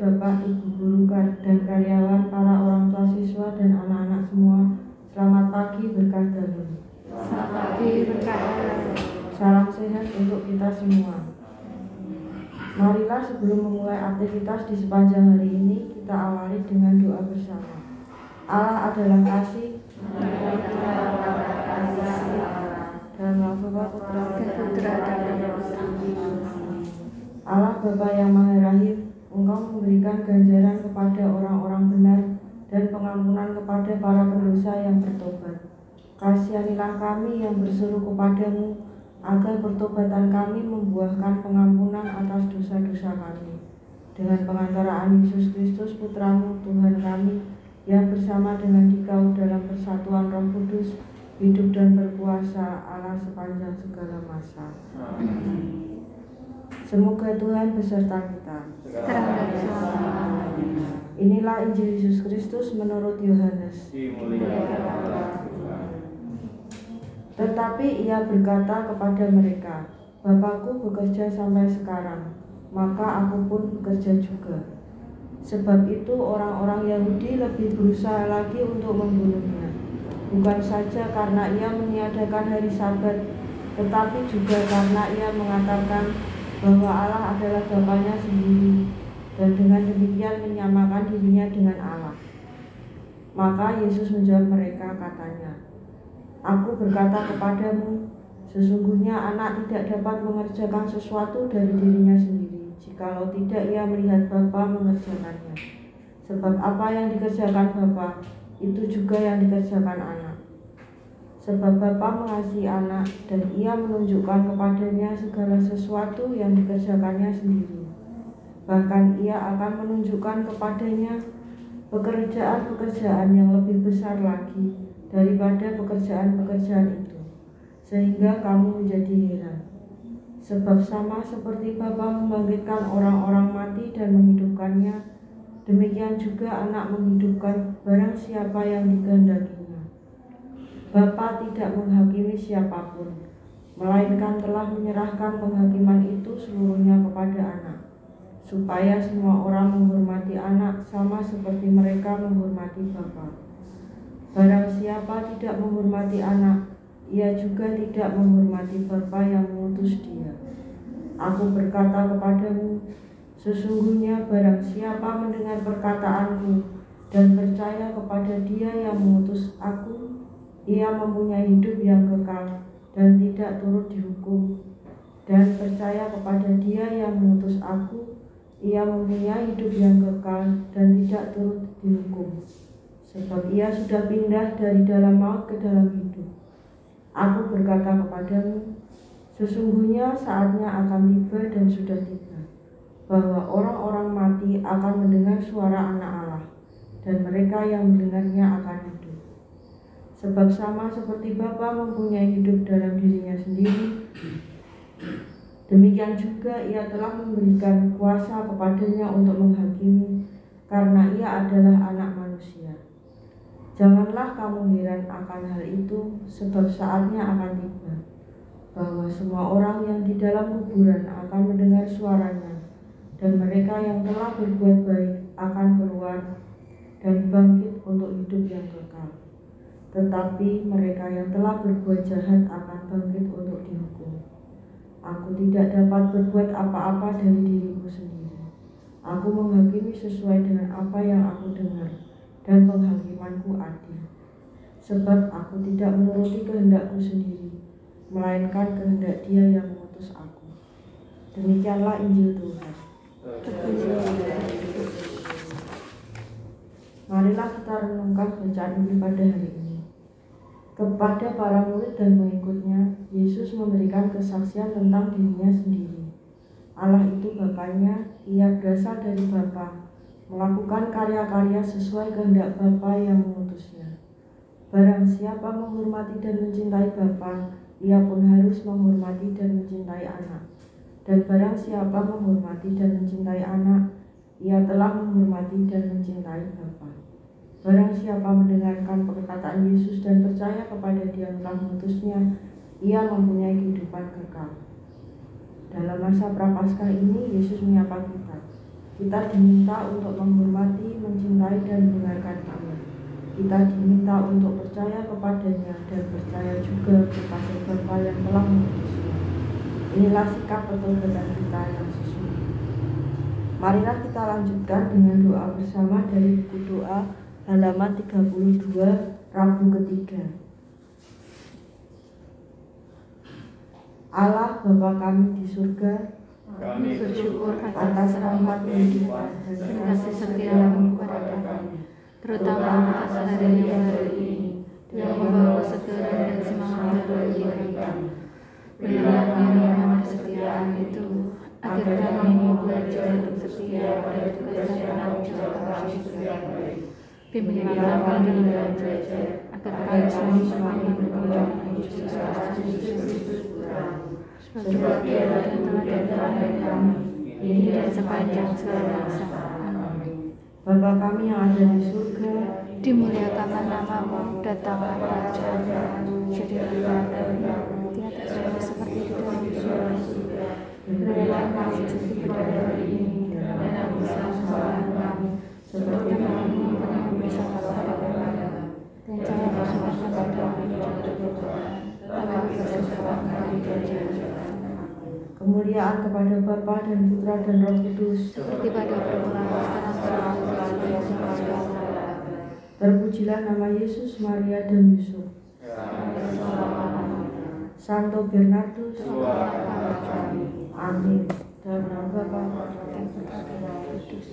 Bapak, Ibu guru dan karyawan, para orang tua siswa dan anak-anak semua, selamat pagi berkah dalam. Selamat pagi berkat Allah. Salam sehat untuk kita semua. Marilah sebelum memulai aktivitas di sepanjang hari ini, kita awali dengan doa bersama. Allah adalah kasih, kepada para pendosa yang bertobat. Kasihanilah kami yang berseru kepadamu, agar pertobatan kami membuahkan pengampunan atas dosa-dosa kami. Dengan pengantaraan Yesus Kristus Putramu Tuhan kami, yang bersama dengan Dikau dalam persatuan Roh Kudus, hidup dan berkuasa Allah sepanjang segala masa. Semoga Tuhan beserta kita. Sekarang dan selama Inilah Injil Yesus Kristus menurut Yohanes. Tetapi ia berkata kepada mereka, Bapakku bekerja sampai sekarang, maka aku pun bekerja juga. Sebab itu orang-orang Yahudi lebih berusaha lagi untuk membunuhnya. Bukan saja karena ia meniadakan hari sabat, tetapi juga karena ia mengatakan bahwa Allah adalah Bapaknya sendiri dan dengan demikian menyamakan dirinya dengan Allah. Maka Yesus menjawab mereka katanya, Aku berkata kepadamu, sesungguhnya anak tidak dapat mengerjakan sesuatu dari dirinya sendiri, jikalau tidak ia melihat Bapa mengerjakannya. Sebab apa yang dikerjakan Bapa, itu juga yang dikerjakan anak. Sebab Bapa mengasihi anak dan ia menunjukkan kepadanya segala sesuatu yang dikerjakannya sendiri. Bahkan ia akan menunjukkan kepadanya pekerjaan-pekerjaan yang lebih besar lagi daripada pekerjaan-pekerjaan itu. Sehingga kamu menjadi heran. Sebab sama seperti Bapa membangkitkan orang-orang mati dan menghidupkannya, demikian juga anak menghidupkan barang siapa yang dikehendakinya. Bapa tidak menghakimi siapa pun, melainkan telah menyerahkan penghakiman itu seluruhnya kepada anak, supaya semua orang menghormati anak sama seperti mereka menghormati Bapa. Barang siapa tidak menghormati anak, ia juga tidak menghormati Bapa yang mengutus dia. Aku berkata kepadamu, sesungguhnya barang siapa mendengar perkataanku dan percaya kepada dia yang mengutus aku, ia mempunyai hidup yang kekal dan tidak turut dihukum. Dan percaya kepada dia yang mengutus aku, ia mempunyai hidup yang kekal dan tidak turut dihukum. Sebab ia sudah pindah dari dalam maut ke dalam hidup. Aku berkata kepadamu, sesungguhnya saatnya akan tiba dan sudah tiba, bahwa orang-orang mati akan mendengar suara anak Allah, dan mereka yang mendengarnya akan hidup. Sebab sama seperti Bapa mempunyai hidup dalam dirinya sendiri, demikian juga ia telah memberikan kuasa kepadanya untuk menghakimi, karena ia adalah anak manusia. Janganlah kamu heran akan hal itu, sebab saatnya akan tiba, bahwa semua orang yang di dalam kuburan akan mendengar suaranya, dan mereka yang telah berbuat baik akan keluar dan bangkit untuk hidup yang kekal. Tetapi mereka yang telah berbuat jahat akan bangkit untuk dihukum. Aku tidak dapat berbuat apa-apa dari diriku sendiri. Aku menghakimi sesuai dengan apa yang aku dengar, dan penghakimanku adil. Sebab aku tidak menuruti kehendakku sendiri, melainkan kehendak dia yang mengutus aku. Demikianlah Injil Tuhan. Marilah kita renungkan bacaan Injil pada hari ini. Kepada para murid dan pengikutnya, Yesus memberikan kesaksian tentang dirinya sendiri. Allah itu Bapaknya, ia berasal dari Bapa, melakukan karya-karya sesuai kehendak Bapa yang mengutusnya. Barang siapa menghormati dan mencintai Bapa, ia pun harus menghormati dan mencintai anak. Dan barang siapa menghormati dan mencintai anak, ia telah menghormati dan mencintai Bapa. Barang siapa mendengarkan perkataan Yesus dan percaya kepada Dia yang telah mengutusnya, ia mempunyai kehidupan kekal. Dalam masa prapaskah ini, Yesus menyapa kita. Kita diminta untuk menghormati, mencintai, dan mendengarkan Dia. Kita diminta untuk percaya kepadanya dan percaya juga kepada Bapa yang telah mengutusnya. Inilah sikap pertobatan kita yang sesungguhnya. Marilah kita lanjutkan dengan doa bersama dari buku doa halaman 32 Rabu ketiga. Allah Bapa kami di surga, Kami bersyukur atas rahmat kehidupan dan kasih setiamu kepada kami, terutama atas hari yang baru ini, yang membawa kesegaran dan semangat baru bagi kami. Berilah kiranya kesetiaan itu, agar kami mau belajar untuk setia pada tugas dan tanggung jawab kami setiap hari. Bimbinglah kami dalam agar kami semakin berkembang Kristus sebagai dia dan teladan teladan kami, ini dan sepanjang segala. Bapa kami yang ada di surga, Dimuliakanlah namamu, datanglah kerajaanmu, jadilah di atas bumi seperti di dalam surga. Berilah kami rezeki pada hari ini, dan ampuni kesalahan kami, seperti kami mengampuni kesalahan kami. Dan jangan masukkan kami dalam pencobaan, tetapi bebaskanlah kami dari jahat. Kemuliaan kepada Bapa dan Putra dan Roh Kudus. Seperti pada permulaan, sekarang selalu, dan segala. Terpujilah nama Yesus, Maria, dan Yusuf. Santo Bernardus. Amin. Dalam nama Bapa dan Putra dan Roh Kudus.